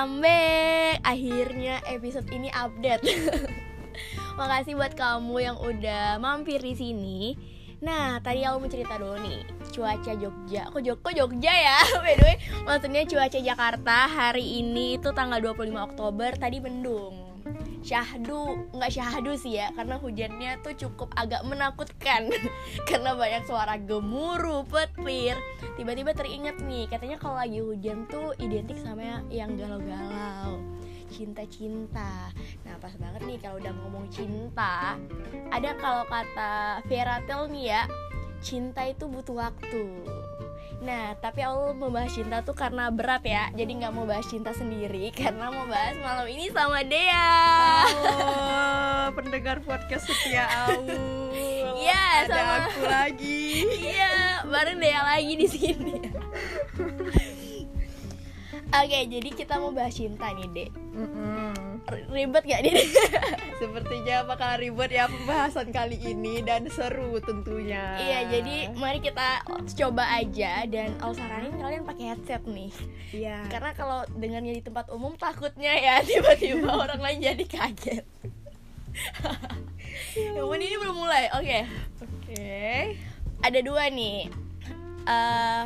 Welcome back. Akhirnya episode ini update. Makasih buat kamu yang udah mampir di sini. Nah, tadi aku mau cerita dulu nih Cuaca Jogja Kok, Jog kok Jogja ya? By the way, maksudnya cuaca Jakarta hari ini itu tanggal 25 Oktober Tadi mendung syahdu nggak syahdu sih ya karena hujannya tuh cukup agak menakutkan. Karena banyak suara gemuruh petir. Tiba-tiba teringat nih katanya kalau lagi hujan tuh identik sama yang galau-galau. Cinta-cinta. Nah pas banget nih kalau udah ngomong cinta ada kalau kata Fairytale nih ya cinta itu butuh waktu Nah, tapi aku mau bahas cinta tuh karena berat ya. Jadi nggak mau bahas cinta sendiri Karena mau bahas malam ini sama Dea. Halo, pendengar podcast setia Au Iya, Ada sama aku lagi. Iya, bareng Dea lagi di sini Oke, jadi kita mau bahas cinta nih, Dek Mm-mm. Ribet gak, Dek? Sepertinya bakal ribet ya pembahasan kali ini Dan seru tentunya Iya, jadi mari kita coba aja Dan aku saranin kalian pakai headset nih Iya Karena kalau dengarnya di tempat umum takutnya ya tiba-tiba orang lain jadi kaget. Yang ini belum mulai. Oke, Oke ada dua nih. Eh,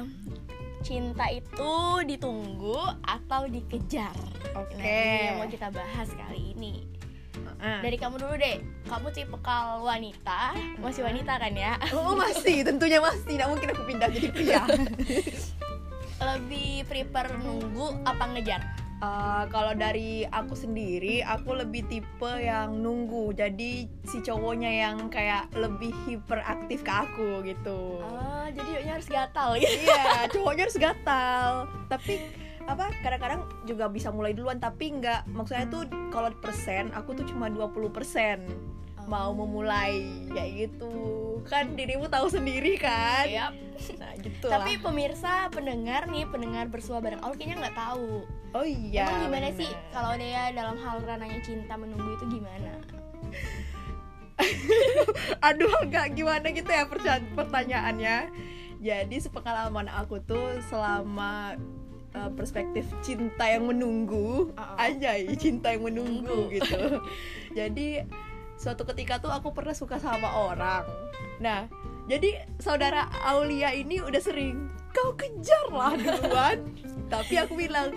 cinta itu ditunggu atau dikejar. Oke. Nah, ini yang mau kita bahas kali ini. Dari kamu dulu deh. Kamu tipe kal wanita, masih wanita kan ya? Oh masih, tentunya masih Tidak mungkin aku pindah jadi pria Lebih prefer nunggu apa ngejar? Uh, kalau dari aku sendiri, aku lebih tipe yang nunggu. Jadi si cowoknya yang kayak lebih hiperaktif ke aku gitu. Oh, jadi harus gatal gitu. iya cowoknya harus gatal tapi apa kadang-kadang juga bisa mulai duluan tapi nggak maksudnya tuh kalau persen aku tuh cuma 20% mau memulai kayak gitu kan dirimu tahu sendiri kan Yap. nah gitu Tapi pemirsa, pendengar nih, pendengar bersua bareng Aul kayaknya nggak tahu. oh iya Emang gimana bener. sih kalau dia dalam hal ranahnya cinta menunggu itu gimana? aduh agak gimana gitu ya pertanyaannya jadi sepengalaman aku tuh selama uh, perspektif cinta yang menunggu Uh-uh. anjay cinta yang Menunggu. gitu jadi suatu ketika tuh aku pernah suka sama orang. Nah jadi saudara Aulia ini udah sering kau kejar lah duluan. Tapi aku bilang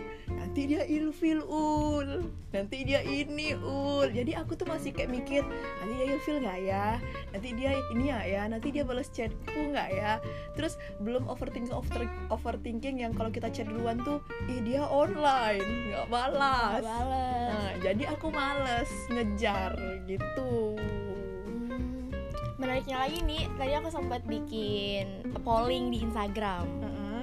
nanti dia ilfil ul. Nanti dia ini ul. Jadi aku tuh masih kayak mikir nanti dia ilfil nggak ya? Nanti dia ini ya ya? Nanti dia balas chatku nggak ya? Terus belum overthinking over, overthinking yang kalau kita chat duluan tuh ih dia online. Nggak balas. Balas. nah jadi aku males ngejar gitu. Hmm, menariknya lagi nih, tadi aku sempat bikin polling di Instagram. Heeh.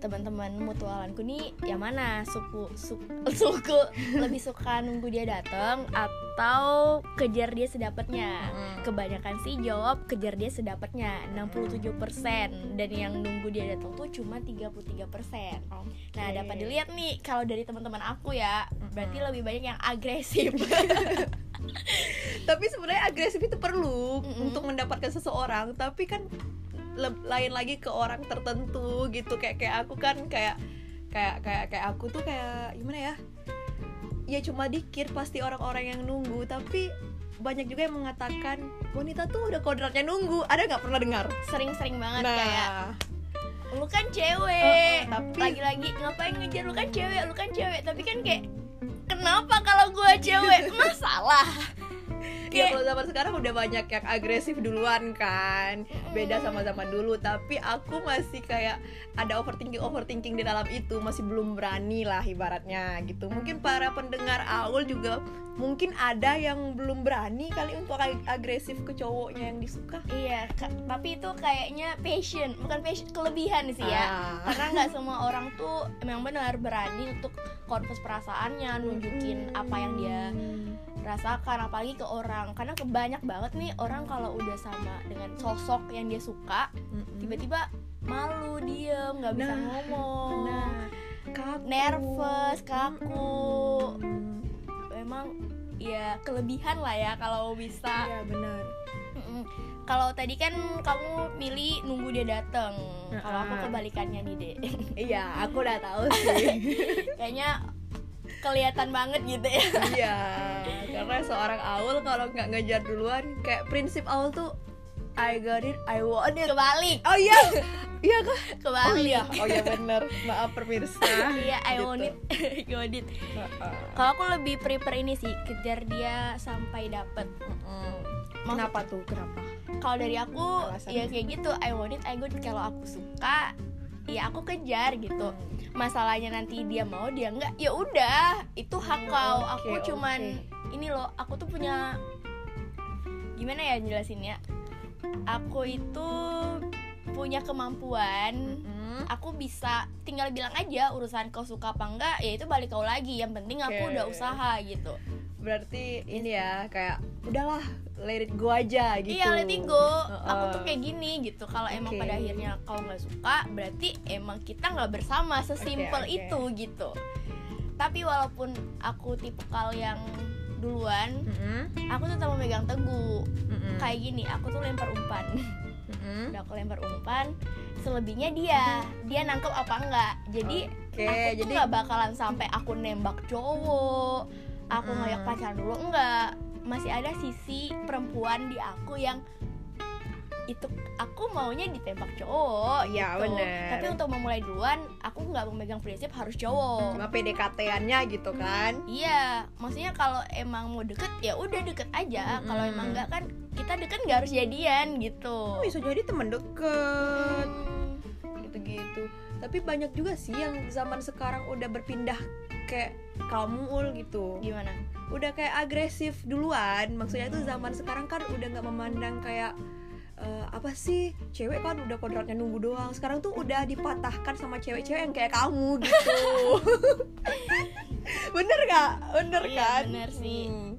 Teman-teman mutualanku nih yang mana suku suku, suku lebih suka nunggu dia datang atau kejar dia sedapatnya? Mm. kebanyakan sih jawab kejar dia sedapatnya 67% dan yang nunggu dia datang tuh cuma 33% nah Oke. dapat dilihat nih kalau dari teman-teman aku ya berarti Mm-mm. lebih banyak yang agresif tapi sebenarnya agresif itu perlu Mm-mm. untuk mendapatkan seseorang tapi kan lain lagi ke orang tertentu gitu. Kayak kayak aku kan kayak kayak kayak kayak aku tuh kayak gimana ya? Ya cuma dikit pasti orang-orang yang nunggu. Tapi banyak juga yang mengatakan wanita tuh udah kodratnya nunggu. Ada nggak pernah dengar? Sering-sering banget nah. kayak lu kan cewek. Oh, tapi- lagi-lagi ngapain ngejar? Lu kan cewek lu kan cewek. Tapi kan kayak kenapa kalau gua cewek? Masalah Ya Kayak- kalau zaman sekarang udah banyak yang agresif duluan kan Beda sama zaman dulu Tapi aku masih kayak ada overthinking overthinking di dalam itu Masih belum berani lah ibaratnya gitu Mungkin para pendengar Aul juga Mungkin ada yang belum berani kali untuk ag- agresif ke cowoknya yang disuka Iya, tapi itu kayaknya passion, bukan passion, kelebihan sih ya. Ah. Karena nggak semua orang tuh memang benar berani untuk confess perasaannya, nunjukin apa yang dia rasakan, apalagi ke orang. Karena kebanyak banget nih orang kalau udah sama dengan sosok yang dia suka, tiba-tiba malu, diem, nggak bisa Nah, ngomong, Nah, kaku. nervous, kaku. Mm-mm. Memang ya kelebihan lah ya kalau bisa Iya benar. Kalau tadi kan kamu milih nunggu dia dateng. Kalau aku kebalikannya nih deh. Iya aku udah tahu sih Kayaknya kelihatan banget gitu ya. Iya karena seorang Aul kalau nggak ngejar duluan kayak prinsip Aul tuh I got it, I want it. Kebalik. Oh iya iya oh kebalik. Iya oh iya bener. Maaf pemirsa. Iya I Gitu. want it. I got it. Kalau aku lebih prefer ini sih kejar dia sampai dapet. Mm-mm. Maksud- kenapa tuh? Kenapa? Kalau dari aku Alasannya? ya kayak gitu I want it I got it. Kalau aku suka ya aku kejar gitu. Masalahnya nanti dia mau dia enggak ya udah itu hak kau. Aku cuman ini loh aku tuh punya gimana ya jelasinnya? Aku itu punya kemampuan. Aku bisa tinggal bilang aja urusan kau suka apa enggak ya itu balik kau lagi. Yang penting aku udah usaha gitu berarti ini ya kayak udahlah let it go aja gitu iya let it go aku tuh kayak gini gitu kalau emang Oke. pada akhirnya kau nggak suka berarti emang kita nggak bersama sesimpel oke. itu gitu tapi walaupun aku tipikal yang duluan Mm-mm. aku tetap memegang teguh Mm-mm. kayak gini aku tuh lempar umpan Mm-mm. udah aku lempar umpan selebihnya dia dia nangkep apa enggak jadi oke aku tuh jadi nggak bakalan sampai aku nembak cowok aku Hmm. ngajak pacaran dulu enggak masih ada sisi perempuan di aku yang itu aku maunya ditembak cowok Iya, gitu. bener. tapi untuk memulai duluan aku nggak memegang prinsip harus cowok cuma PDKT-annya gitu kan iya maksudnya kalau emang mau deket ya udah deket aja kalau Mm-mm. emang enggak kan kita deket nggak harus jadian gitu Oh, bisa jadi temen deket Hmm. gitu-gitu tapi banyak juga sih yang zaman sekarang udah berpindah kayak kamu ul gitu. Gimana? Udah kayak agresif duluan maksudnya tuh zaman sekarang kan udah nggak memandang kayak eh, apa sih cewek kan udah kodratnya nunggu doang. Sekarang tuh udah dipatahkan sama cewek-cewek yang kayak kamu gitu. Bener gak bener Iya, kan? bener sih. Hmm.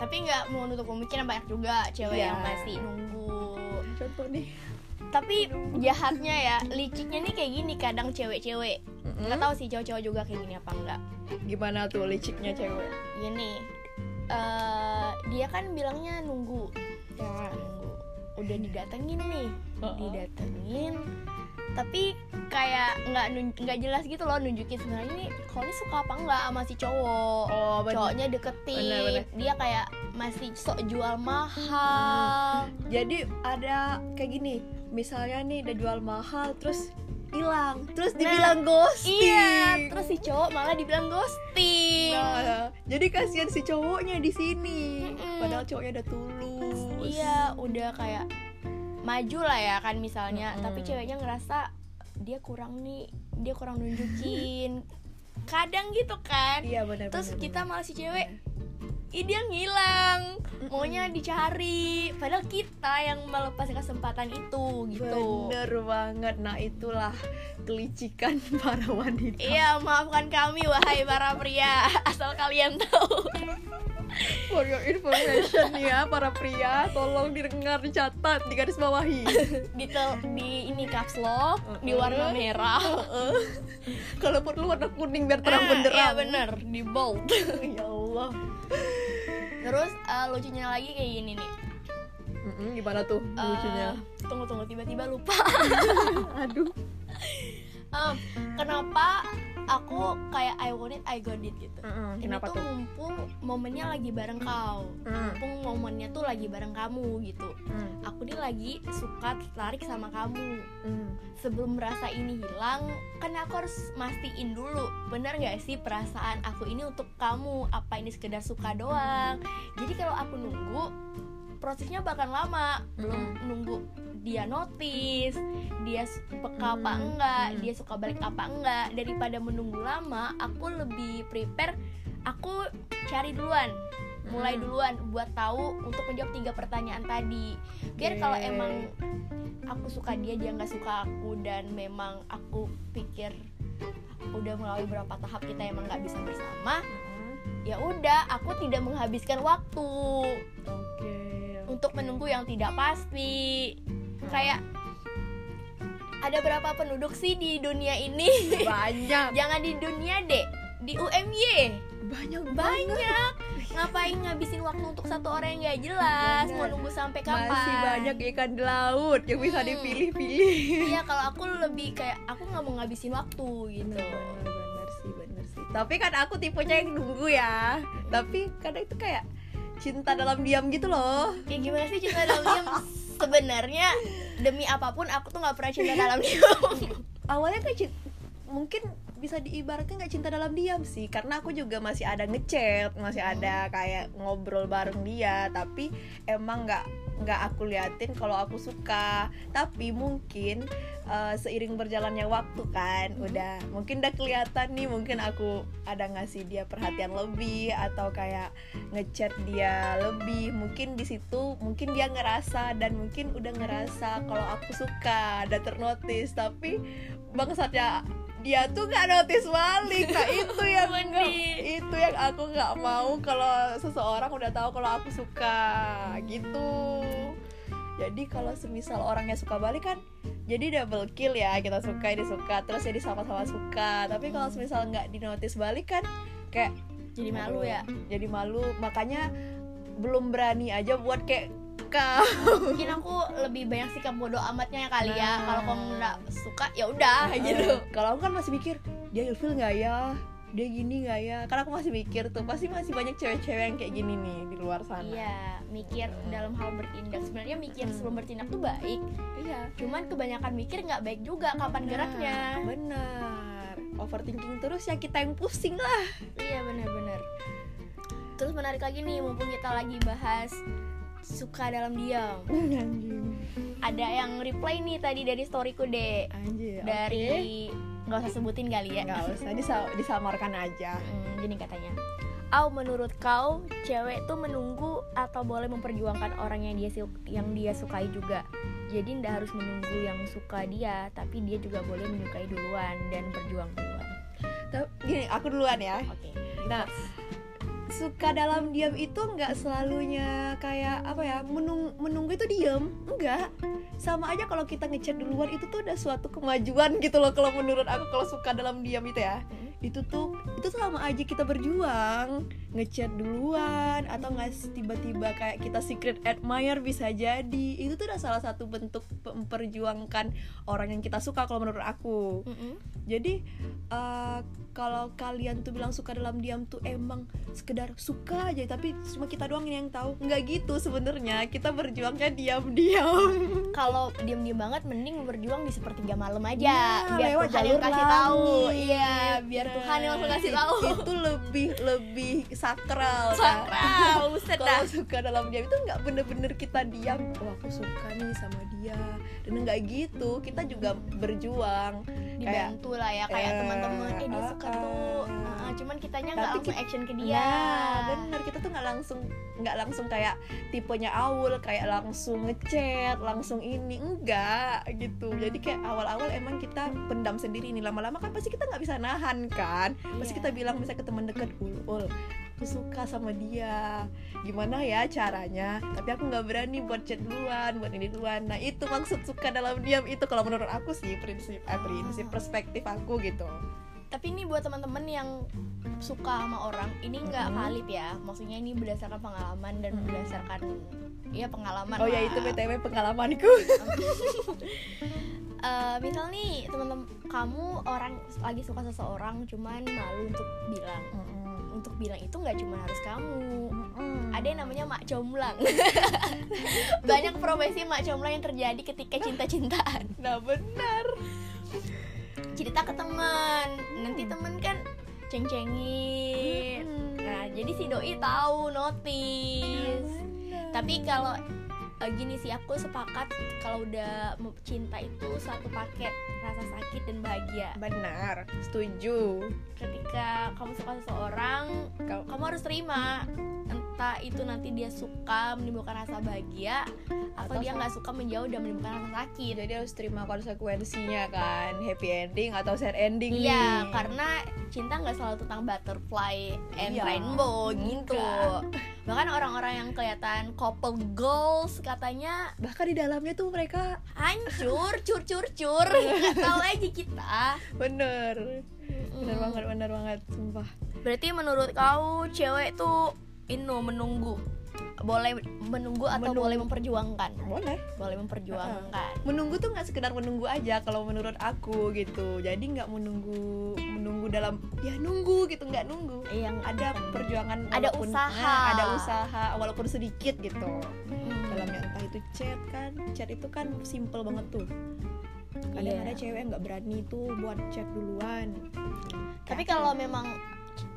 tapi nggak mau nutup kemungkinan banyak juga cewek Iya. yang masih nunggu. Contoh nih. Tapi jahatnya ya liciknya nih kayak gini kadang cewek-cewek Nggak tahu sih cowok-cowok juga kayak gini apa enggak. Gimana tuh liciknya cewek? Gini eh dia kan bilangnya nunggu. Ya nunggu. Udah didatengin nih. Heeh. didatengin. Tapi kayak nggak nggak jelas gitu loh nunjukin sebenarnya ini kalau ini suka apa enggak sama si cowok. Oh bener. cowoknya deketin. Bener, bener. dia kayak masih sok jual mahal. Jadi ada kayak gini misalnya nih udah jual mahal terus hilang terus dibilang ghosting Iya, terus si cowok malah dibilang ghosting. Nah, jadi kasihan si cowoknya di sini. Mm-mm. Padahal cowoknya udah tulus. Iya, udah kayak maju lah ya kan misalnya, Mm-mm. tapi ceweknya ngerasa dia kurang nih, dia kurang nunjukin. Kadang gitu kan. Iya benar. Terus benar, kita malah si cewek Ih dia ngilang. Maunya dicari. Padahal kita yang melepas kesempatan itu gitu. Bener banget. Nah itulah kelicikan para wanita. Iya maafkan kami wahai para pria. Asal kalian tahu. For your information ya para pria, tolong didengar, dicatat, digaris bawahi. di, tel- di ini caps lock di warna merah. Kalau perlu warna kuning biar terang Ah, benderang. iya bener. Di bold. Ya Allah. Terus eh, lucunya lagi kayak gini nih Mm-mm, gimana tuh Eh, lucunya? tunggu tunggu tiba-tiba lupa Aduh. Em, kenapa aku kayak I want it I got it gitu. Mm-mm, ini Kenapa tuh tuh? mumpung momennya lagi bareng kau. Mm. mumpung momennya tuh lagi bareng kamu gitu. Mm, aku nih lagi suka tertarik sama kamu. Mm. sebelum merasa ini hilang kan aku harus mastiin dulu bener nggak sih perasaan aku ini untuk kamu? Apa ini sekedar suka doang? Jadi kalau aku nunggu prosesnya bakal lama. Belum nunggu dia notice dia peka apa enggak dia suka balik apa enggak. Daripada menunggu lama aku lebih prepare aku cari duluan mulai duluan buat tahu untuk menjawab tiga pertanyaan tadi. Biar kalau emang aku suka dia dia nggak suka aku dan memang aku pikir udah melalui beberapa tahap kita emang nggak bisa bersama ya udah aku tidak menghabiskan waktu. Oke. Untuk menunggu yang tidak pasti. Kayak ada berapa penduduk sih di dunia ini? Banyak. Jangan di dunia deh di UMY banyak banyak. ngapain ngabisin waktu untuk satu orang yang nggak jelas mau Bener. nunggu sampai kapan? Masih banyak ikan di laut yang bisa Hmm. dipilih-pilih. Iya kalau aku lebih kayak aku nggak mau ngabisin waktu gitu. Bener bener sih bener sih. Tapi kan aku tipenya yang nunggu ya. Tapi kadang itu kayak cinta dalam diam gitu loh. Ya gimana sih cinta dalam diam? Sebenarnya demi apa pun aku tuh nggak pernah cinta dalam diam. Awalnya kayak cin- mungkin bisa diibaratkan nggak cinta dalam diam sih karena aku juga masih ada ngechat masih ada kayak ngobrol bareng dia tapi emang nggak nggak aku liatin kalau aku suka. Tapi mungkin uh, seiring berjalannya waktu kan udah mungkin udah kelihatan nih mungkin aku ada ngasih dia perhatian lebih atau kayak ngechat dia lebih. Mungkin di situ mungkin dia ngerasa dan mungkin udah ngerasa kalau aku suka ada ternotis. Tapi bangsatnya dia tuh nggak notice balik. Nah itu yang nggak itu yang aku nggak mau kalau seseorang udah tahu kalau aku suka gitu. Jadi kalau semisal orangnya suka balik kan jadi double kill ya. Kita suka dia suka terus jadi sama-sama suka. Tapi kalau semisal nggak dinotis balik kan kayak jadi malu ya? Jadi malu. Makanya belum berani aja buat kayak kau mungkin aku lebih banyak sikap bodoh amatnya ya kali ya. Nah. kalau kamu nggak suka ya udah gitu. Kalau aku kan masih mikir dia ilfil nggak ya? Dia gini nggak ya? Karena aku masih mikir tuh pasti masih banyak cewek-cewek yang kayak gini nih di luar sana. Iya mikir dalam hal bertindak. Sebenarnya mikir Hmm. sebelum bertindak tuh baik. Iya. Cuman kebanyakan mikir nggak baik juga kapan geraknya. Nah, benar. Overthinking terus ya kita yang pusing lah. Iya benar-benar. Terus menarik lagi nih mumpung kita lagi bahas suka dalam diam. Ada yang reply nih tadi dari storyku deh anjir dari nggak usah sebutin kali ya. Nggak usah disa- disamarkan aja. Hmm, gini katanya. Au menurut kau cewek tuh menunggu atau boleh memperjuangkan orang yang dia yang dia sukai juga? Jadi ndak harus menunggu yang suka dia tapi dia juga boleh menyukai duluan dan berjuang duluan. Tapi, gini aku duluan ya. Oke. Nah suka dalam diam itu nggak selalunya kayak apa ya menung menunggu itu diam enggak sama aja kalau kita ngechat duluan itu tuh udah suatu kemajuan gitu loh kalau menurut aku kalau suka dalam diam itu ya Hmm. Itu tuh itu sama aja kita berjuang ngechat duluan atau nggak tiba-tiba kayak kita secret admirer bisa jadi. Itu tuh udah salah satu bentuk memperjuangkan orang yang kita suka kalau menurut aku. Mm-mm. jadi eh, kalau kalian tuh bilang suka dalam diam tuh emang sekedar suka aja tapi cuma kita doang yang tahu. Nggak gitu sebenarnya kita berjuangnya diam-diam. Kalau diem-diem banget mending berjuang di sepertiga malam aja. Nah, biar lewat jalur kasih tahu. iya biar Tuhan yang langsung kasih tahu. itu lebih lebih sakral kan? sakral dah kalau suka dalam diam itu nggak bener-bener kita diam. Oh aku suka nih sama dia. Dan nggak gitu kita juga berjuang. Dibantu lah ya kayak eh, teman-teman. Eh dia suka tuh. Ah, ah, cuman kitanya nggak langsung kita- action ke dia. Nah, bener. Kita tuh nggak langsung nggak langsung kayak tipenya Aul kayak langsung ngechat, langsung ini. Enggak gitu. Jadi kayak awal-awal emang kita pendam sendiri nih. Lama-lama kan pasti kita nggak bisa nahan kan. Pasti Iya. kita bilang misalnya ke teman dekat, "Ul, ul, aku suka sama dia. Gimana ya caranya?" Tapi aku nggak berani buat chat duluan, buat ini duluan. Nah, itu maksud suka dalam diam itu kalau menurut aku sih prinsip eh, prinsip perspektif aku gitu. tapi ini buat teman-teman yang suka sama orang ini nggak Mhm. valid ya maksudnya ini berdasarkan pengalaman dan Mhm. berdasarkan ya pengalaman Oh ya lah. itu BTW pengalamanku. Eh, misal nih teman-teman kamu orang lagi suka seseorang cuman malu untuk bilang. Untuk bilang itu nggak cuma harus kamu. Ada yang namanya mak comblang banyak profesi mak comblang yang terjadi ketika cinta-cintaan. Nah benar. cerita ke teman. Nanti temen kan ceng-cengin. Hmm. nah jadi si doi tahu notice. Tapi kalau eh, gini sih aku sepakat kalau udah cinta itu satu paket rasa sakit dan bahagia benar, setuju. ketika kamu suka seseorang ka- kamu harus terima entah itu nanti dia suka menimbulkan rasa bahagia atau, Atau dia nggak suka menjauh dan menimbulkan rasa sakit Jadi harus terima konsekuensinya kan, happy ending atau sad ending Iya, nih. karena cinta nggak selalu tentang butterfly and Iya, rainbow gitu. Bahkan orang-orang yang kelihatan couple goals katanya bahkan di dalamnya tuh mereka hancur, cur cur cur. Nggak tahu aja kita. bener, bener banget, bener banget, sumpah. Berarti menurut kau cewek tuh inu menunggu boleh menunggu atau Menunggu. boleh memperjuangkan? Boleh. Boleh memperjuangkan. Menunggu tuh nggak sekedar menunggu aja kalau menurut aku gitu. Jadi nggak menunggu menunggu dalam ya nunggu gitu nggak nunggu. Yang ada perjuangan Ada walaupun- usaha. ah, ada usaha walaupun sedikit gitu. Hmm. dalamnya entah itu chat kan chat itu kan simple banget tuh. Kadang Iya. ada cewek nggak berani tuh buat chat duluan. Tapi kalau memang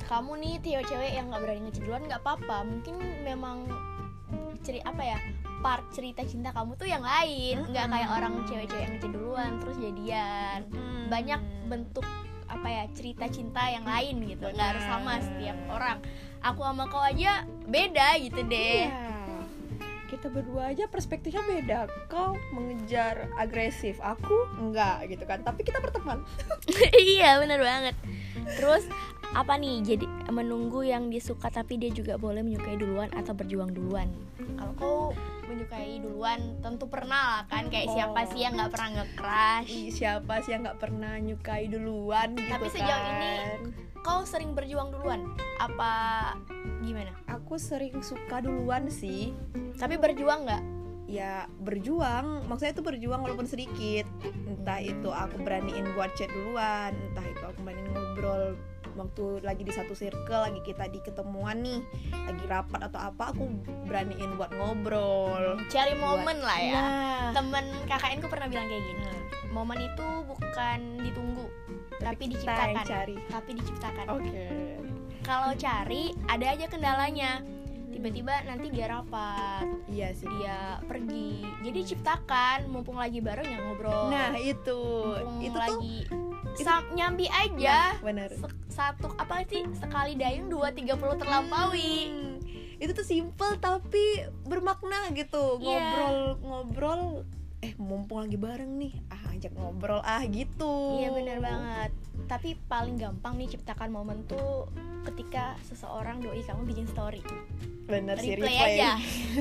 kamu nih cewek-cewek yang nggak berani ngechat duluan nggak apa-apa. Mungkin memang ceri apa ya part cerita cinta kamu tuh yang lain nggak kayak orang cewek-cewek yang duluan terus jadian Hmm. banyak bentuk apa ya cerita cinta yang lain gitu nggak harus sama Benar. setiap orang aku sama kau aja beda gitu deh Iya. Kita berdua aja perspektifnya beda. Kau mengejar agresif, aku enggak gitu kan. Tapi kita berteman. iya bener banget terus apa nih jadi menunggu yang disuka tapi dia juga boleh menyukai duluan atau berjuang duluan kalau kau menyukai duluan tentu pernah lah kan kayak siapa Oh. sih yang nggak pernah nge-crush siapa sih yang nggak pernah nyukai duluan gitu Tapi sejauh ini kan. kau sering berjuang duluan apa gimana aku sering suka duluan sih. tapi berjuang nggak Ya berjuang, maksudnya itu berjuang walaupun sedikit. Entah itu aku beraniin buat chat duluan, entah itu aku beraniin ngobrol waktu lagi di satu circle lagi kita di ketemuan nih lagi rapat atau apa aku beraniin buat ngobrol. Cari momen lah ya. nah temen KKN ku pernah bilang kayak gini momen itu bukan ditunggu tapi, yang diciptakan. cari. Tapi diciptakan. Oke. Kalau cari ada aja kendalanya tiba-tiba nanti dia rapat. Iya sih. Dia pergi. Jadi ciptakan mumpung lagi bareng ya ngobrol. Nah itu. Mumpung itu tuh lagi sam- nyambi aja. Nah, bener. Se- satu apa sih? Sekali dayung dua tiga puluh terlampaui. Hmm, itu tuh simple tapi bermakna gitu. Iya. ngobrol ngobrol eh mumpung lagi bareng nih ah ajak ngobrol ah gitu. Iya benar banget. Tapi paling gampang nih ciptakan momen tuh ketika seseorang doi kamu bikin story. Bener sih replay, replay. aja.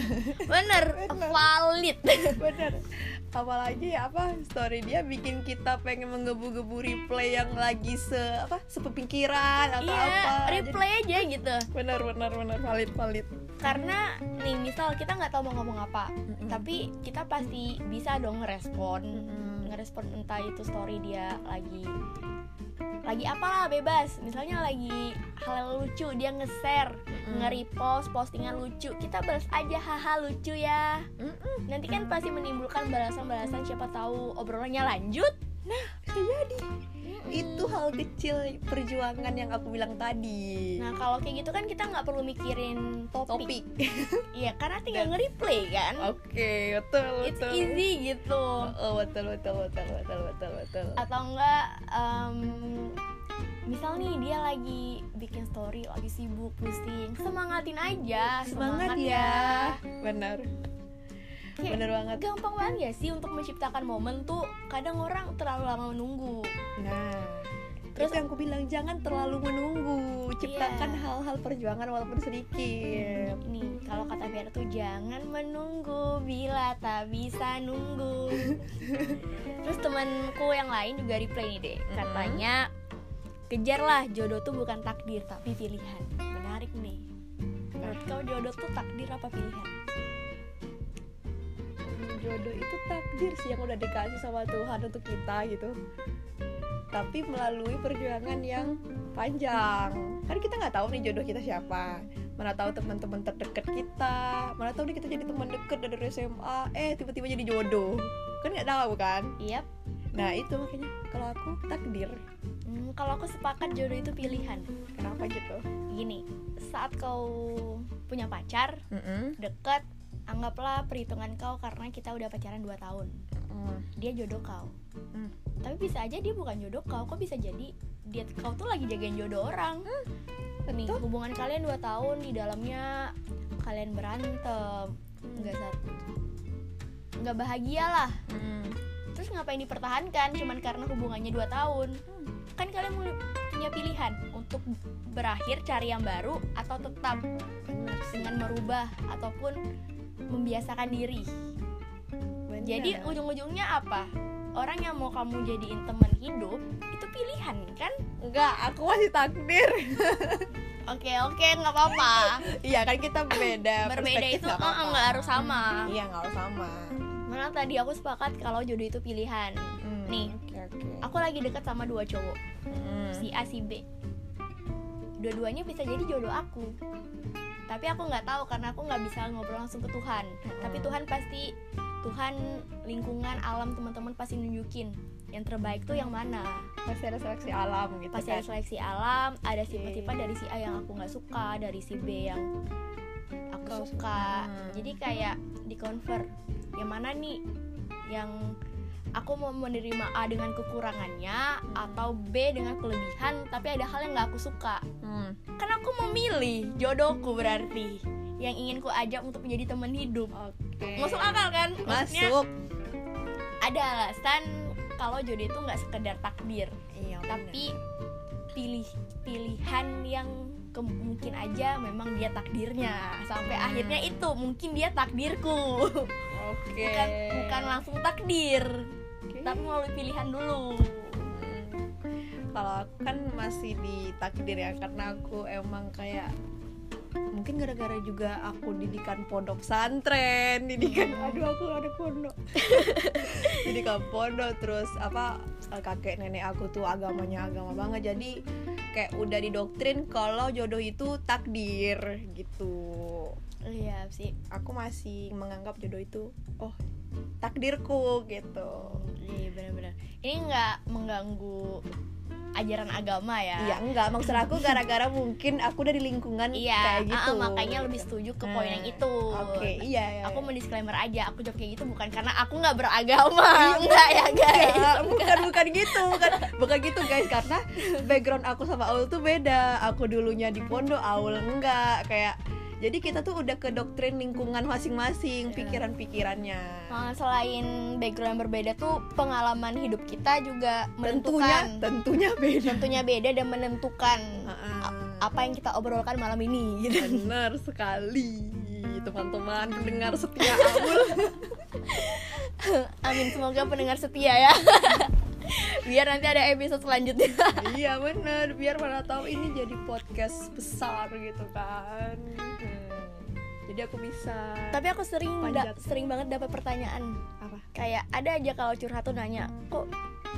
Bener Bener. valid. Bener. Apalagi apa story dia bikin kita pengen menggebu-gebu replay yang lagi se apa sepemikiran atau iya apa. Jadi- replay aja gitu. Bener bener bener valid valid karena nih misal kita nggak tahu mau ngomong apa Mm-mm. tapi kita pasti bisa dong ngerespon Mm-mm. ngerespon entah itu story dia lagi lagi apalah bebas misalnya lagi hal yang lucu dia nge-share Mm-mm. nge-repost postingan lucu kita balas aja haha lucu ya Mm-mm. nanti kan pasti menimbulkan balasan-balasan siapa tahu obrolannya lanjut bisa jadi itu hal kecil perjuangan yang aku bilang tadi. Nah kalau kayak gitu kan kita nggak perlu mikirin topik, topik. Iya karena tinggal Dan- nge-replay kan? Oke betul it's betul. easy gitu. Oh betul betul betul betul betul betul. Atau enggak em, misal nih dia lagi bikin story lagi sibuk pusing semangatin aja semangat ya. Benar Kayak bener banget. gampang banget ya sih untuk menciptakan momen tuh kadang orang terlalu lama menunggu. Nah Terus- terus yang aku bilang jangan terlalu menunggu. Ciptakan Iya. hal-hal perjuangan walaupun sedikit. Nih kalau kata Vera tuh jangan menunggu bila tak bisa nunggu. Terus temanku yang lain juga replay nih deh katanya kejarlah jodoh tuh bukan takdir tapi pilihan. Menarik nih. Menurut kau jodoh tuh takdir apa pilihan jodoh itu takdir sih yang udah dikasih sama Tuhan untuk kita gitu. Tapi melalui perjuangan yang panjang. Kan kita nggak tahu nih jodoh kita siapa. Mana tahu teman-teman terdekat kita. Mana tahu nih kita jadi teman dekat dari SMA eh tiba-tiba jadi jodoh. Kan nggak tahu kan? Yap. nah itu makanya kalau aku takdir. Hmm, kalau aku sepakat jodoh itu pilihan. kenapa gitu? Gini, saat kau punya pacar, deket, anggaplah perhitungan kau karena kita udah pacaran 2 tahun. Dia jodoh kau. Hmm. Tapi bisa aja dia bukan jodoh kau, kok bisa jadi dia kau tuh lagi jagain jodoh orang. Nih, betul. hubungan kalian 2 tahun di dalamnya kalian berantem, nggak sat nggak bahagia lah. Terus ngapain dipertahankan cuman karena hubungannya 2 tahun? kan kalian punya pilihan untuk berakhir cari yang baru atau tetap dengan merubah ataupun membiasakan diri. benar. Jadi ujung-ujungnya apa? Orang yang mau kamu jadiin teman hidup itu pilihan kan? enggak aku masih takdir Oke oke nggak apa-apa. iya kan kita beda Berbeda itu nggak eh, nggak harus sama. iya nggak harus sama Malah tadi aku sepakat kalau jodoh itu pilihan. Hmm, Nih. oke oke Aku lagi deket sama dua cowok, Hmm. si A si B. Dua-duanya bisa jadi jodoh aku. Tapi aku nggak tahu karena aku nggak bisa ngobrol langsung ke Tuhan. Tapi Tuhan pasti Tuhan lingkungan alam teman-teman pasti nunjukin yang terbaik tuh yang mana. pasti ada seleksi alam gitu Pasti kan ada seleksi alam, ada Oke. sifat-sifat dari si A yang aku nggak suka, dari si B yang aku Kau suka. suka. Hmm. Jadi kayak di convert yang mana nih yang aku mau menerima A dengan kekurangannya atau B dengan kelebihan tapi ada hal yang nggak aku suka. Hmm. Kan aku memilih jodohku berarti yang ingin ku ajak untuk menjadi teman hidup. oke Masuk akal kan? Maksudnya masuk ada alasan kalau jodoh itu nggak sekedar takdir iya tapi pilih pilihan yang ke- mungkin aja memang dia takdirnya sampai Hmm. akhirnya itu mungkin dia takdirku oke bukan bukan langsung takdir Oke. tapi melalui pilihan dulu. Kalau aku kan masih di takdir ya karena aku emang kayak mungkin gara-gara juga aku didikan pondok pesantren didikan aduh aku ada pondok. Didikan pondok terus apa kakek nenek aku tuh agamanya agama banget. Jadi kayak udah didoktrin kalau jodoh itu takdir gitu iya sih aku masih menganggap jodoh itu oh takdirku gitu iya benar-benar ini nggak mengganggu ajaran agama ya Iya enggak maksud aku gara-gara mungkin aku dari lingkungan Iya, kayak gitu. ah, ah, makanya lebih setuju ke poin yang Nah, itu. Oke, iya ya. Aku mau disclaimer aja, aku jawab kayak gitu bukan karena aku nggak beragama, enggak ya guys. Enggak, bukan bukan gitu, bukan bukan gitu guys karena background aku sama Aul tuh beda. Aku dulunya di pondok, Aul enggak kayak jadi kita tuh udah ke doktrin lingkungan masing-masing Iya. pikiran-pikirannya. Nah, selain background yang berbeda tuh pengalaman hidup kita juga Tentunya menentukan tentunya beda. tentunya beda dan menentukan Heeh. apa yang kita obrolkan malam ini gitu. Benar sekali teman-teman pendengar setia Aul. Amin semoga pendengar setia ya. Biar nanti ada episode selanjutnya. iya bener. Biar mana tahu ini jadi podcast besar gitu kan. Hmm. jadi aku bisa Tapi aku sering da- sering banget dapat pertanyaan. Apa? Kayak ada aja kalau curhat tuh nanya kok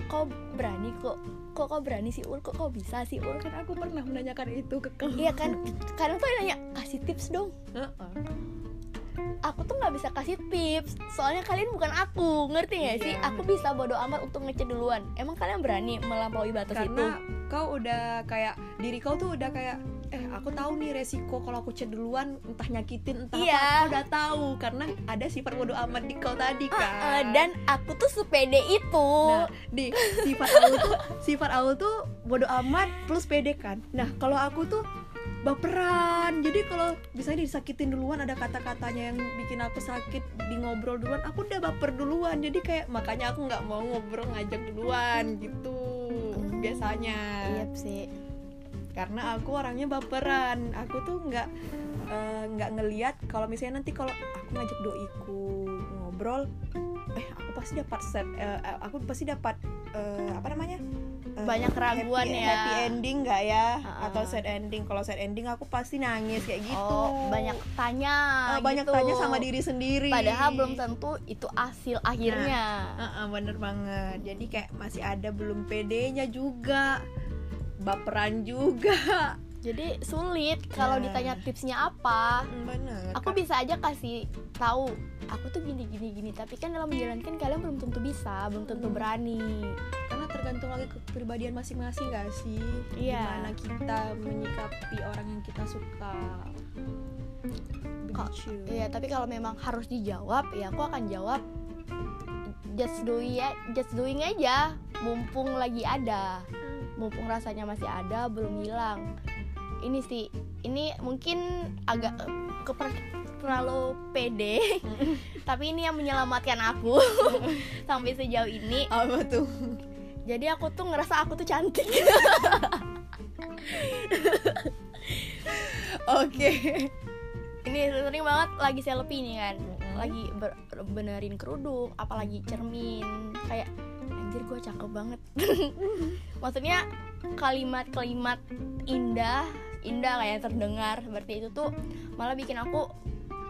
kok berani? Kok kok kok berani sih ul? Kok kok bisa sih ul? Kan aku pernah menanyakan itu ke kamu. Iya kan? Kadang tuh nanya kasih tips dong. Heeh. Aku tuh nggak bisa kasih tips. Soalnya kalian bukan aku. Ngerti nggak sih? Aku bisa bodo amat untuk ngecek duluan. Emang kalian berani melampaui batas itu? Karena kau udah kayak diri kau tuh udah kayak eh aku tahu nih resiko kalau aku chat duluan entah nyakitin entah Iya. apa aku udah tahu. Karena ada sifat bodo amat di kau tadi kan ah, dan aku tuh sepede itu. Nah, di sifat Aul tuh sifat Aul tuh bodo amat plus pede kan. Nah, kalau aku tuh baperan. Jadi kalau misalnya disakitin duluan ada kata-katanya yang bikin aku sakit di ngobrol duluan, aku udah baper duluan. Jadi kayak makanya aku nggak mau ngobrol ngajak duluan gitu. Hmm. Biasanya. iya sih Karena aku orangnya baperan. Aku tuh nggak eh, nggak ngeliat kalau misalnya nanti kalau aku ngajak doiku ngobrol eh aku pasti dapat set eh, aku pasti dapat eh, apa namanya Banyak keraguan happy, ya. happy ending nggak ya? Ah. atau sad ending. Kalau sad ending aku pasti nangis kayak gitu. oh banyak tanya Eh, banyak gitu. tanya sama diri sendiri. Padahal belum tentu itu hasil akhirnya. Heeh, bener banget. Jadi kayak masih ada belum pedenya juga. Baperan juga jadi sulit kalau Nah. ditanya tipsnya apa. Bener aku bisa aja kasih tahu aku tuh gini gini gini. Tapi kan dalam menjalankan kalian belum tentu bisa belum tentu Hmm. berani. Karena tergantung lagi kepribadian masing-masing gak sih? Iya. gimana kita menyikapi orang yang kita suka. Begitu. Iya, tapi kalau memang harus dijawab, ya aku akan jawab just doing ya, just doing aja, mumpung lagi ada, mumpung rasanya masih ada, belum hilang. Ini sih, ini mungkin agak eh, keper terlalu pede, tapi ini yang menyelamatkan aku sampai sejauh ini. apa tuh Jadi aku tuh ngerasa aku tuh cantik. oke ini sering banget lagi selfie nih kan. Lagi benerin kerudung apalagi cermin kayak anjir gue cakep banget maksudnya kalimat-kalimat indah indah kayak terdengar seperti itu tuh malah bikin aku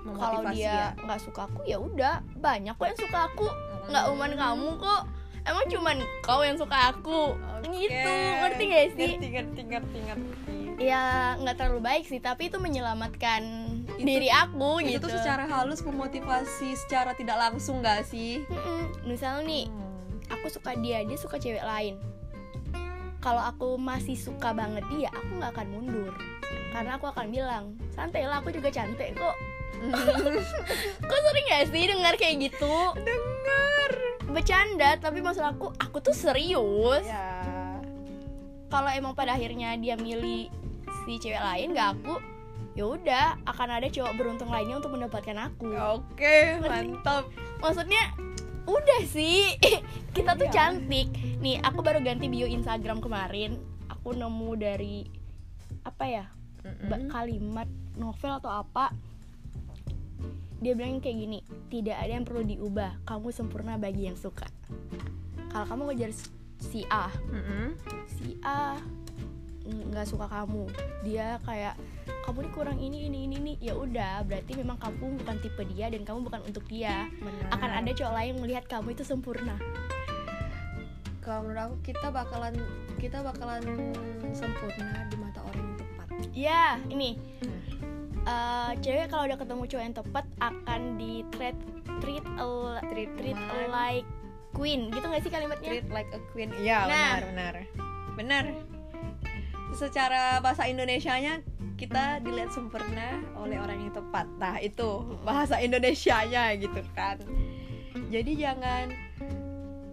kalau Memotivasi dia ya. nggak suka aku ya udah banyak kok yang suka aku. Nggak uman kamu kok. Emang cuman kau yang suka aku? Oke. gitu ngerti gak sih? Ngerti ngerti ngerti ngerti. Ya nggak terlalu baik sih tapi itu menyelamatkan Itu- diri aku itu gitu. tuh secara halus memotivasi secara tidak langsung gak sih? Mm-mm. misal nih Hmm. aku suka dia dia suka cewek lain kalau aku masih suka banget dia aku nggak akan mundur. Karena aku akan bilang santai lah aku juga cantik kok. Kok sering gak sih dengar kayak gitu? Dengar. Bercanda tapi maksud aku aku tuh serius. Ya kalau emang pada akhirnya dia milih si cewek lain gak aku ya udah akan ada cowok beruntung lainnya untuk mendapatkan aku. Oke mantap. maksudnya udah sih. Kita tuh Iya. cantik. Nih aku baru ganti bio Instagram kemarin. Aku nemu dari apa ya Mm-mm. kalimat novel atau apa. Dia bilang kayak gini tidak ada yang perlu diubah. Kamu sempurna bagi yang suka. Kalau kamu ngejar si A si A nggak suka kamu. Dia kayak kamu ini kurang ini ini ini ini. Ya udah berarti memang kamu bukan tipe dia dan kamu bukan untuk dia. Benar. akan ada cowok lain yang melihat kamu itu sempurna. Kalau menurut aku kita bakalan kita bakalan sempurna di mata orang yang tepat. Ya ini. Eh, cewek kalau udah ketemu cowok yang tepat akan di treat treat a, treat, treat a like queen. Gitu nggak sih kalimatnya? Treat like a queen. Iya Nah. benar benar. Benar secara bahasa Indonesianya kita dilihat sempurna oleh orang yang tepat. Nah itu bahasa Indonesianya gitu kan. Jadi jangan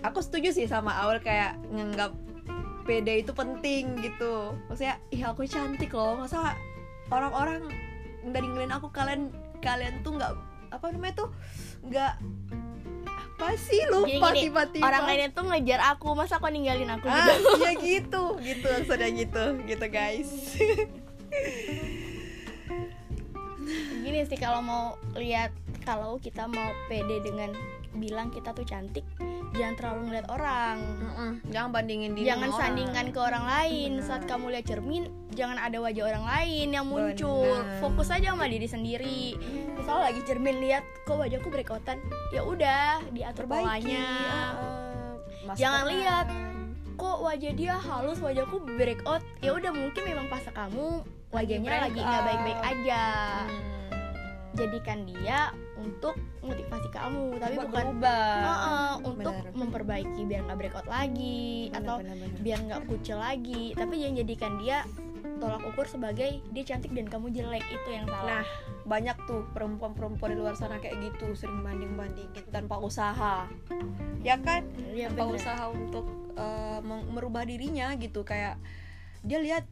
aku setuju sih sama Aul kayak nganggap pede itu penting gitu. Maksudnya ih aku cantik loh. Masa orang-orang dari ngeliat aku? Kalian kalian tuh nggak apa namanya tuh? Nggak apa sih? Lupa Gini-gini, tiba-tiba. orang lainnya tuh ngejar aku masa kok ninggalin aku ah gitu? iya gitu gitu maksudnya gitu gitu guys. Gini sih kalau mau lihat kalau kita mau pede dengan bilang kita tuh cantik jangan terlalu ngeliat orang jangan bandingin diri jangan sama orang. sandingkan ke orang lain Benar. saat kamu lihat cermin jangan ada wajah orang lain yang muncul Benar. fokus aja sama diri sendiri misal lagi cermin lihat kok wajahku breakoutan ya udah diatur perbaiki polanya uh. Jangan lihat. kok wajah dia halus wajahku breakout ya udah mungkin memang pas kamu wajahnya lagi nggak baik-baik aja Hmm. jadikan dia untuk motivasi kamu tapi Buat bukan berubah. Heeh, untuk Benar. memperbaiki biar nggak breakout lagi Benar, atau benar, benar. biar nggak kucel lagi tapi jangan jadikan dia tolak ukur sebagai dia cantik dan kamu jelek itu yang salah Nah, banyak tuh perempuan-perempuan di luar sana kayak gitu sering banding-bandingin tanpa usaha. Ya kan? ya, tanpa bener. usaha untuk uh, merubah dirinya gitu kayak dia lihat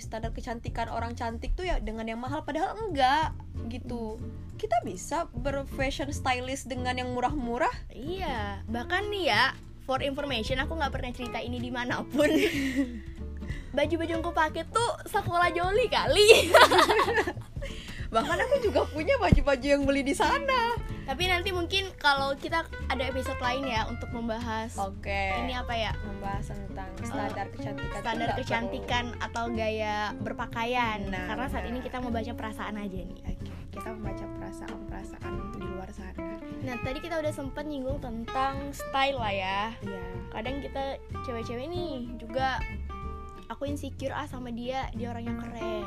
standar kecantikan orang cantik tuh ya dengan yang mahal padahal enggak gitu. Kita bisa berfashion stylist dengan yang murah-murah. iya bahkan nih ya for information aku nggak pernah cerita ini di mana pun baju-baju yang aku pakai tuh sekolah joli kali Bahkan aku juga punya baju-baju yang beli di sana. Tapi nanti mungkin kalau kita ada episode lain ya untuk membahas Oke. ini apa ya membahas tentang standar kecantikan. tuh standar kecantikan atau gaya berpakaian Nah, karena saat ini nah. kita mau baca perasaan aja nih perlu. Oke, kita membaca perasaan-perasaan di luar sana. nah tadi kita udah sempat nyinggung tentang style lah ya Iya. kadang kita cewek-cewek nih juga aku insecure ah sama dia dia orangnya keren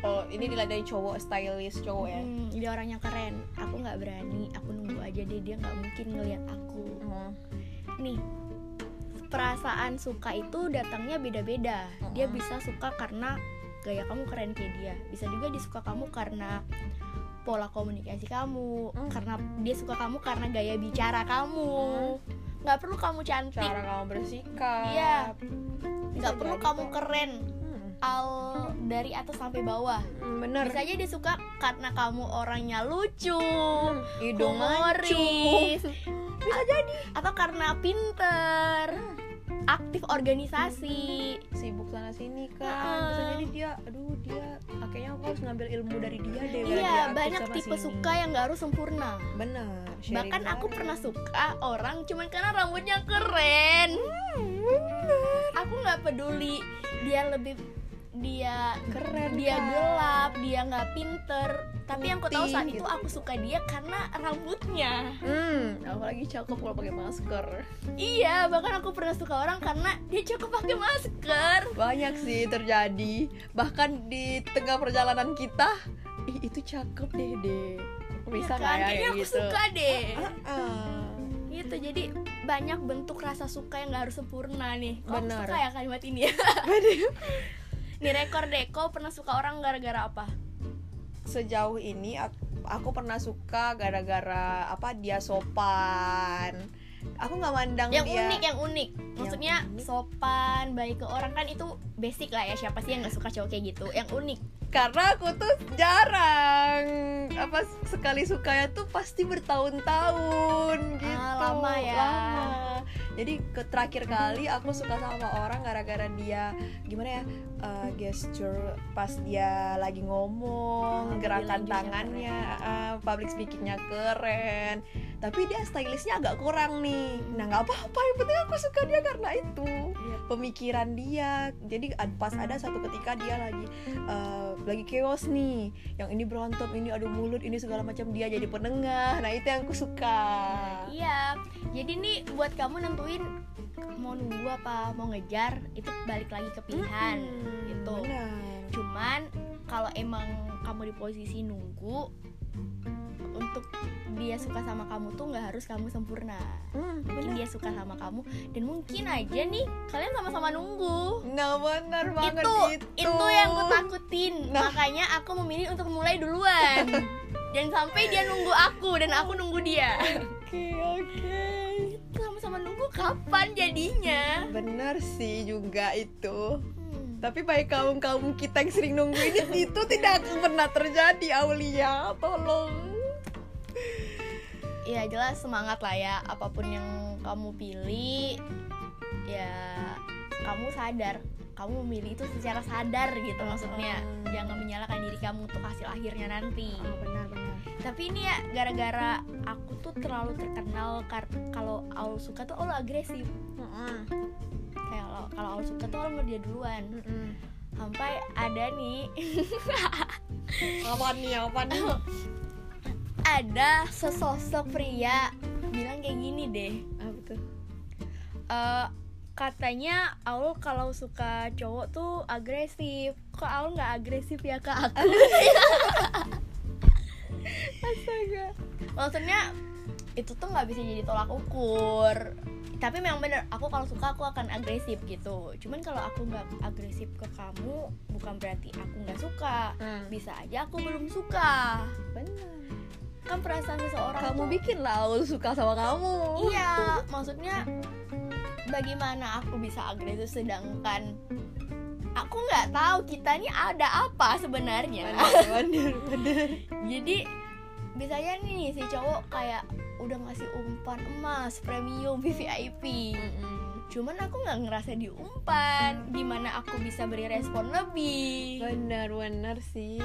Oh, ini dilihat dari cowok stylish cowok ya. Hmm, dia orangnya keren aku nggak berani aku nunggu aja deh dia nggak mungkin ngelihat aku Hmm. nih perasaan suka itu datangnya beda-beda dia Mm-mm. bisa suka karena gaya kamu keren kayak dia bisa juga disuka kamu karena pola komunikasi kamu Mm. karena dia suka kamu karena gaya bicara kamu nggak perlu kamu cantik Cara kamu bersikap. Iya. Nggak perlu kamu kok. keren Hmm. al dari atas sampai bawah Hmm, Bener. bisa aja dia suka karena kamu orangnya lucu Hidung mancung. humoris Bisa jadi. atau karena pinter aktif organisasi Sibuk sana sini kan. Heeh. Bisa jadi dia, aduh dia, kayaknya aku harus ngambil ilmu dari dia deh. dia iya aktif banyak tipe sini. suka yang gak harus sempurna Bener. bahkan aku bareng. pernah suka orang cuman karena rambutnya keren Hmm, aku nggak peduli dia lebih dia Keren, dia kan? gelap dia nggak pinter tapi yang aku tahu saat itu gitu. aku suka dia karena rambutnya Hmm, apalagi cakep kalau pakai masker. iya bahkan aku pernah suka orang karena dia cakep pakai masker Banyak sih terjadi. Bahkan di tengah perjalanan kita, ih itu cakep deh deh. Bisa Ya nggak kan? ya kayaknya kayak aku gitu? suka deh Ah, gitu jadi banyak bentuk rasa suka yang gak harus sempurna nih Kok aku Benar. suka ya kalimat ini ya nih rekor deko pernah suka orang gara-gara apa Sejauh ini ak- aku pernah suka gara-gara apa dia sopan. Aku nggak mandang yang dia. unik yang unik maksudnya unik. sopan baik ke orang kan itu basic lah ya siapa sih yang nggak suka cowok kayak gitu yang unik karena aku tuh jarang apa sekali sukanya tuh pasti bertahun-tahun gitu Ah, lama ya. Lama. Jadi ke terakhir kali aku suka sama orang gara-gara dia gimana ya eh, gesture pas dia lagi ngomong Ah, gerakan tangannya ah, public speakingnya keren. Tapi dia stylishnya agak kurang nih. Nah nggak apa-apa yang penting aku suka dia karena itu. Pemikiran dia. Jadi ad- pas ada satu ketika dia lagi eh, lagi chaos nih. Yang ini berantem ini adu mulut ini segala macam dia jadi penengah. Nah itu yang aku suka. Iya. Jadi nih buat kamu nentuin mau nunggu apa mau ngejar itu balik lagi ke pilihan Hmm, gitu benar. cuman kalau emang kamu di posisi nunggu untuk dia suka sama kamu tuh nggak harus kamu sempurna. Hmm, mungkin dia suka sama kamu dan mungkin aja nih kalian sama-sama nunggu. Nah benar banget itu itu itu yang aku takutin Nah. makanya aku memilih untuk mulai duluan. Dan sampai dia nunggu aku dan aku nunggu dia. Oke oke. Sama-sama nunggu kapan jadinya? Benar sih juga itu. Tapi baik kaum kaum kita yang sering nunggu ini itu tidak akan pernah terjadi Aulia. Tolong. Ya jelas semangat lah ya. Apa pun yang kamu pilih ya kamu sadar. Kamu memilih itu secara sadar gitu maksudnya. Hmm. jangan menyalahkan diri kamu untuk hasil akhirnya nanti. Benar benar. Tapi ini ya gara-gara aku tuh terlalu terkenal kalau Aul suka tuh Aul agresif kayak kalau kalau Aul suka tuh Aul ngerjain duluan. Sampai ada nih apa nih apa nih? Ada sesosok pria bilang kayak gini deh. Apa tuh? Eh, katanya Aul kalau suka cowok tuh agresif. Kok Aul nggak agresif ya ke aku. Astaga. Maksudnya itu tuh nggak bisa jadi tolak ukur tapi memang bener aku kalau suka aku akan agresif gitu. Cuman kalau aku nggak agresif ke kamu bukan berarti aku nggak suka. Bisa aja aku belum suka. Benar kan perasaan seseorang kamu tuh- bikin lah aku suka sama kamu. Iya maksudnya bagaimana aku bisa agresif sedangkan aku nggak tahu kita ini ada apa sebenarnya. Benar benar benar jadi biasanya nih si cowok kayak udah ngasih umpan emas premium VVIP cuman aku nggak ngerasa diumpan gimana aku bisa beri respon lebih. Benar benar sih.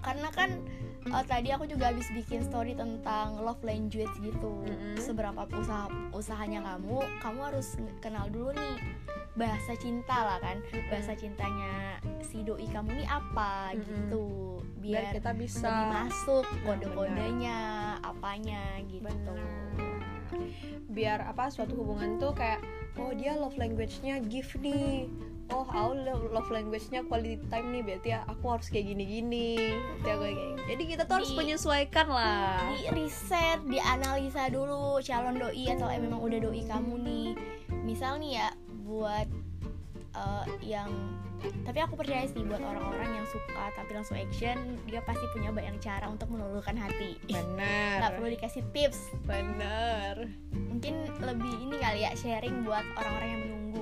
Karena kan eh, tadi aku juga habis bikin story tentang love language gitu. Mm-mm. seberapa usaha usahanya kamu kamu harus kenal dulu nih bahasa cinta lah kan. Bahasa cintanya si doi kamu nih apa Mm-mm. gitu. Biar biar kita bisa lebih masuk kode-kodenya apanya gitu. Benar. biar apa suatu hubungan tuh kayak oh dia love language-nya gift nih oh aku lo- love language-nya quality time nih berarti ya aku harus kayak gini-gini. Berarti aku kayak gini. jadi kita tuh harus Di- menyesuaikan lah. di riset dianalisa dulu calon doi atau em- memang udah doi kamu nih. Misal nih ya buat eh, yang tapi aku percaya sih buat orang-orang yang suka tapi langsung action dia pasti punya banyak cara untuk meluluhkan hati. Nggak benar perlu dikasih tips. Benar. Mungkin lebih ini kali ya sharing buat orang-orang yang menunggu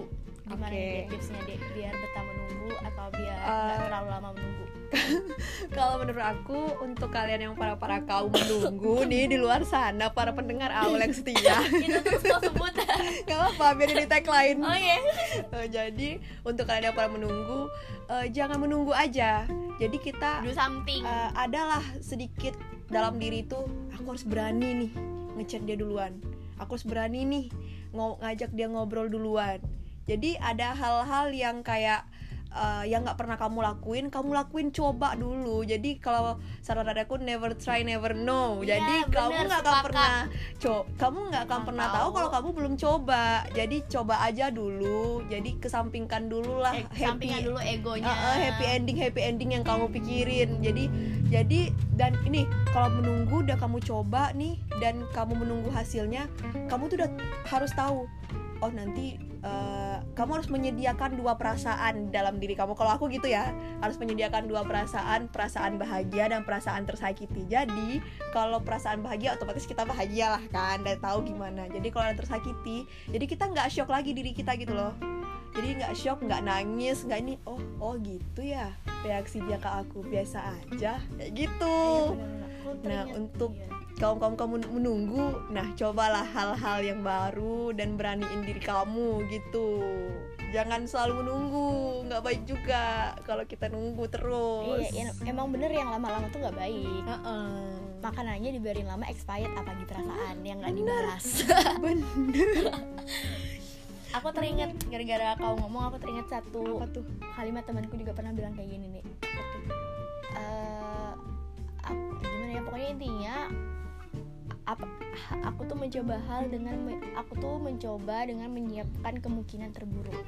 gimana deh tipsnya deh biar betah menunggu atau biar Eh, nggak terlalu lama menunggu? Kalau menurut aku untuk kalian yang para para kaum menunggu nih di luar sana para pendengar awal yang setia itu terus kau sebut gak apa biar di tagline. Oh iya. Eh, jadi untuk kalian yang para menunggu eh, jangan menunggu aja. Jadi kita do something. eh, adalah sedikit dalam diri itu aku harus berani nih ngechat dia duluan. Aku harus berani nih ngajak dia ngobrol duluan jadi ada hal-hal yang kayak uh, yang nggak pernah kamu lakuin kamu lakuin coba dulu. Jadi kalau saran aku never try never know. Iya, jadi bener, kamu nggak akan pernah co kamu nggak akan pernah tahu. kalau kamu belum coba. Jadi coba aja dulu. Jadi kesampingkan dulu lah Eh, sampingan dulu egonya. Uh, uh, happy ending happy ending yang kamu pikirin. Jadi jadi dan ini kalau menunggu udah kamu coba nih dan kamu menunggu hasilnya kamu tuh udah harus tahu oh nanti uh, kamu harus menyediakan dua perasaan dalam diri kamu. Kalau aku gitu ya harus menyediakan dua perasaan perasaan bahagia dan perasaan tersakiti. Jadi kalau perasaan bahagia otomatis kita bahagia lah kan dan tahu gimana. Jadi kalau ada tersakiti jadi kita nggak shock lagi diri kita gitu loh. Jadi nggak shock nggak nangis nggak ini oh oh gitu ya reaksi dia ke aku. Biasa aja kayak gitu. Iya, Nah, untuk iya. Kaum kaum kamu menunggu nah cobalah hal-hal yang baru dan beraniin diri kamu gitu jangan selalu menunggu nggak baik juga kalau kita nunggu terus Iya, em- emang bener yang lama-lama tuh nggak baik. Heeh. Makanannya dibiarin lama expired apa gitu perasaan yang nggak dibalas. bener aku teringat gara-gara kau ngomong aku teringat satu apa tuh kalimat temanku juga pernah bilang kayak gini nih. Eh, ap- gimana ya pokoknya intinya apa aku tuh mencoba hal dengan aku tuh mencoba dengan menyiapkan kemungkinan terburuk.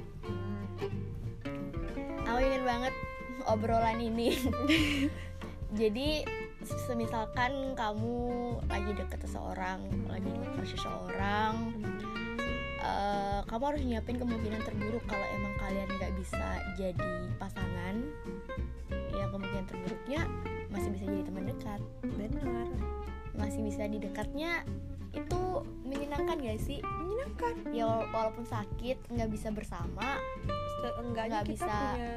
Aku ingin banget obrolan ini. Jadi semisalkan kamu lagi deket seseorang, lagi deket seseorang, eh, kamu harus nyiapin kemungkinan terburuk kalau emang kalian nggak bisa jadi pasangan. Ya kemungkinan terburuknya masih bisa jadi teman dekat, benar masih bisa di dekatnya itu menyenangkan gak sih? menyenangkan Ya wala- walaupun sakit nggak bisa bersama, enggaknya Nggak kita bisa. punya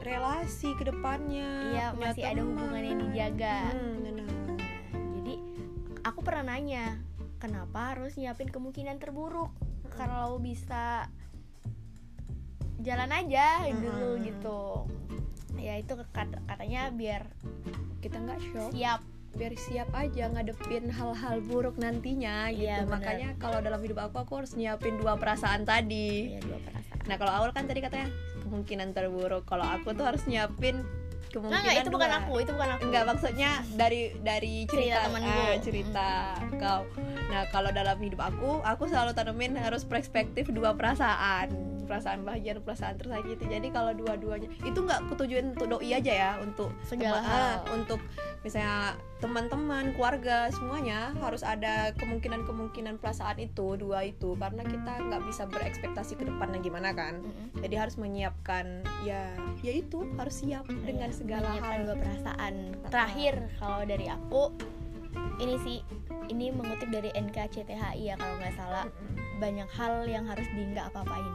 relasi ke depannya ya punya masih ada teman. hubungan yang dijaga. Hmm, benar. Nah, jadi aku pernah nanya kenapa harus nyiapin kemungkinan terburuk kalau bisa jalan aja dulu Mm-mm. gitu ya itu kat- katanya biar kita nggak shock siap biar siap aja ngadepin hal-hal buruk nantinya gitu Iya, benar. makanya kalau dalam hidup aku aku harus nyiapin dua perasaan tadi ya dua perasaan nah kalau awal kan tadi katanya kemungkinan terburuk kalau aku tuh harus nyiapin kemungkinan Enggak, enggak, itu bukan dua. aku, itu bukan aku. Enggak maksudnya dari dari cerita, Cerita ah, cerita kau. Nah kalau dalam hidup aku, aku selalu tanemin harus perspektif dua perasaan, perasaan bahagia dan perasaan tersakiti. Jadi kalau dua-duanya itu nggak kutujuin untuk doi aja ya, untuk Segala hal. ah, untuk misalnya teman-teman, keluarga semuanya harus ada kemungkinan-kemungkinan perasaan itu dua itu karena kita nggak bisa berekspektasi ke depannya gimana kan. Mm-mm. Jadi harus menyiapkan ya, ya itu harus siap dengan Iya, segala menyiapkan hal. dua perasaan terakhir kalau dari aku ini sih ini mengutip dari NKCTHI ya kalau nggak salah banyak hal yang harus di nggak apa-apain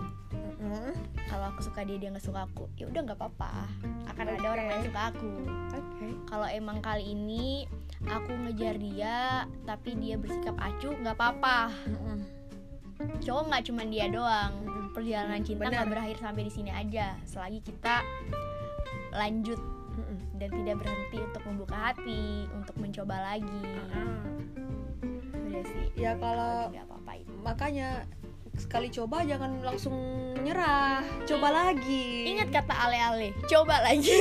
Kalau aku suka dia dia nggak suka aku. Ya udah nggak apa-apa. Akan ada Oke. orang lain suka aku. Oke. kalau emang kali ini aku ngejar dia tapi dia bersikap acuh nggak apa-apa. Cowok nggak cuma dia doang. Perjalanan cinta nggak berakhir sampai di sini aja. Selagi kita lanjut dan tidak berhenti untuk membuka hati untuk mencoba lagi. Udah sih. Ya kalau apa-apa itu. makanya sekali coba jangan langsung menyerah, coba lagi. ingat kata ale-ale coba lagi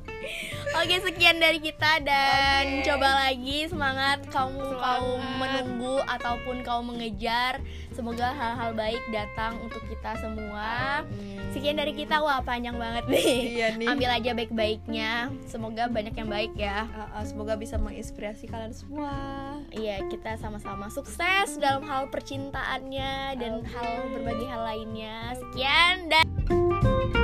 oke sekian dari kita dan Oke. coba lagi semangat kamu kaum Semangat. menunggu ataupun kaum mengejar semoga hal-hal baik datang untuk kita semua sekian dari kita wah panjang banget nih Iya nih. ambil aja baik-baiknya semoga banyak yang baik ya Ah, ah, semoga bisa menginspirasi kalian semua. Iya, kita sama-sama sukses dalam hal percintaannya dan Oke. hal berbagai hal lainnya. Sekian.